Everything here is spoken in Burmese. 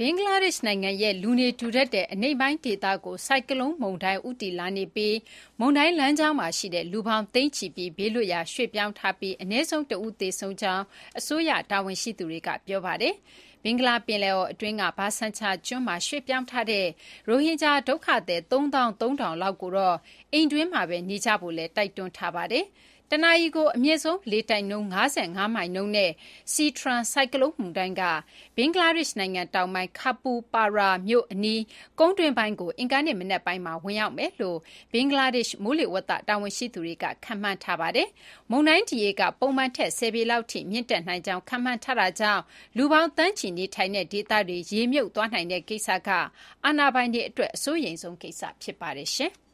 ဘင်္ဂလားဒေ့ရှ်နိုင်ငံရဲ့ လူနေထူထပ်တဲ့ အနိမ့်ပိုင်းဒေသကို ဆိုင်ကလုန်းမုန်တိုင်း ဦးတည်လာနေပြီး မုန်တိုင်းလမ်းကြောင်းမှာရှိတဲ့ လူပေါင်း သိန်းချီပြီး ဘေးလွတ်ရာ ရွှေ့ပြောင်းထားပြီး အနည်းဆုံး တဦး သေဆုံးကြောင်း အစိုးရ တာဝန်ရှိသူတွေက ပြောပါတယ်။ဘ င်္ဂလားပင်လယ်အော်အတွင်းက ဘာဆန်ချာကျွန်းမှာ ရွှေ့ပြောင်းထားတဲ့ ရိုဟင်ဂျာဒုက္ခသည် ၃၃,၀၀၀ လောက်ကိုတော့ အိမ်တွင်းမှာပဲနေကြဖို့လည်း တိုက်တွန်းထားပါတယ်။တနာရီကို အမြင့်ဆုံးလေတိုက်နှုန်း ၅၅ မိုင်နှုန်းနဲ့ Sitrang ဆိုင်ကလုန်းမုန်တိုင်းက ဘင်္ဂလားဒေ့ရှ်နိုင်ငံတောင်ပိုင်း Khepupara မြို့အနီး ကုန်းတွင်းပိုင်းကို အင်္ဂါနေ့မနက်ပိုင်းမှာ ဝင်ရောက်မယ်လို့ ဘင်္ဂလားဒေ့ရှ် မိုးလေဝသတာဝန်ရှိသူတွေက ခန့်မှန်းထားပါတယ်။မုန်တိုင်းဒီရေက ပုံမှန်ထက် ၁၀ ပေလောက်ထိ မြင့်တက်နိုင်ကြောင်း ခန့်မှန်းထားတာကြောင့် လူပေါင်း သန်းချီနေထိုင်တဲ့ဒေသတွေ ရေမြုပ်သွားနိုင်တဲ့ကိစ္စက အာဏာပိုင်တွေအတွက် အစိုးရိမ်ဆုံးကိစ္စ ဖြစ်ပါတယ်။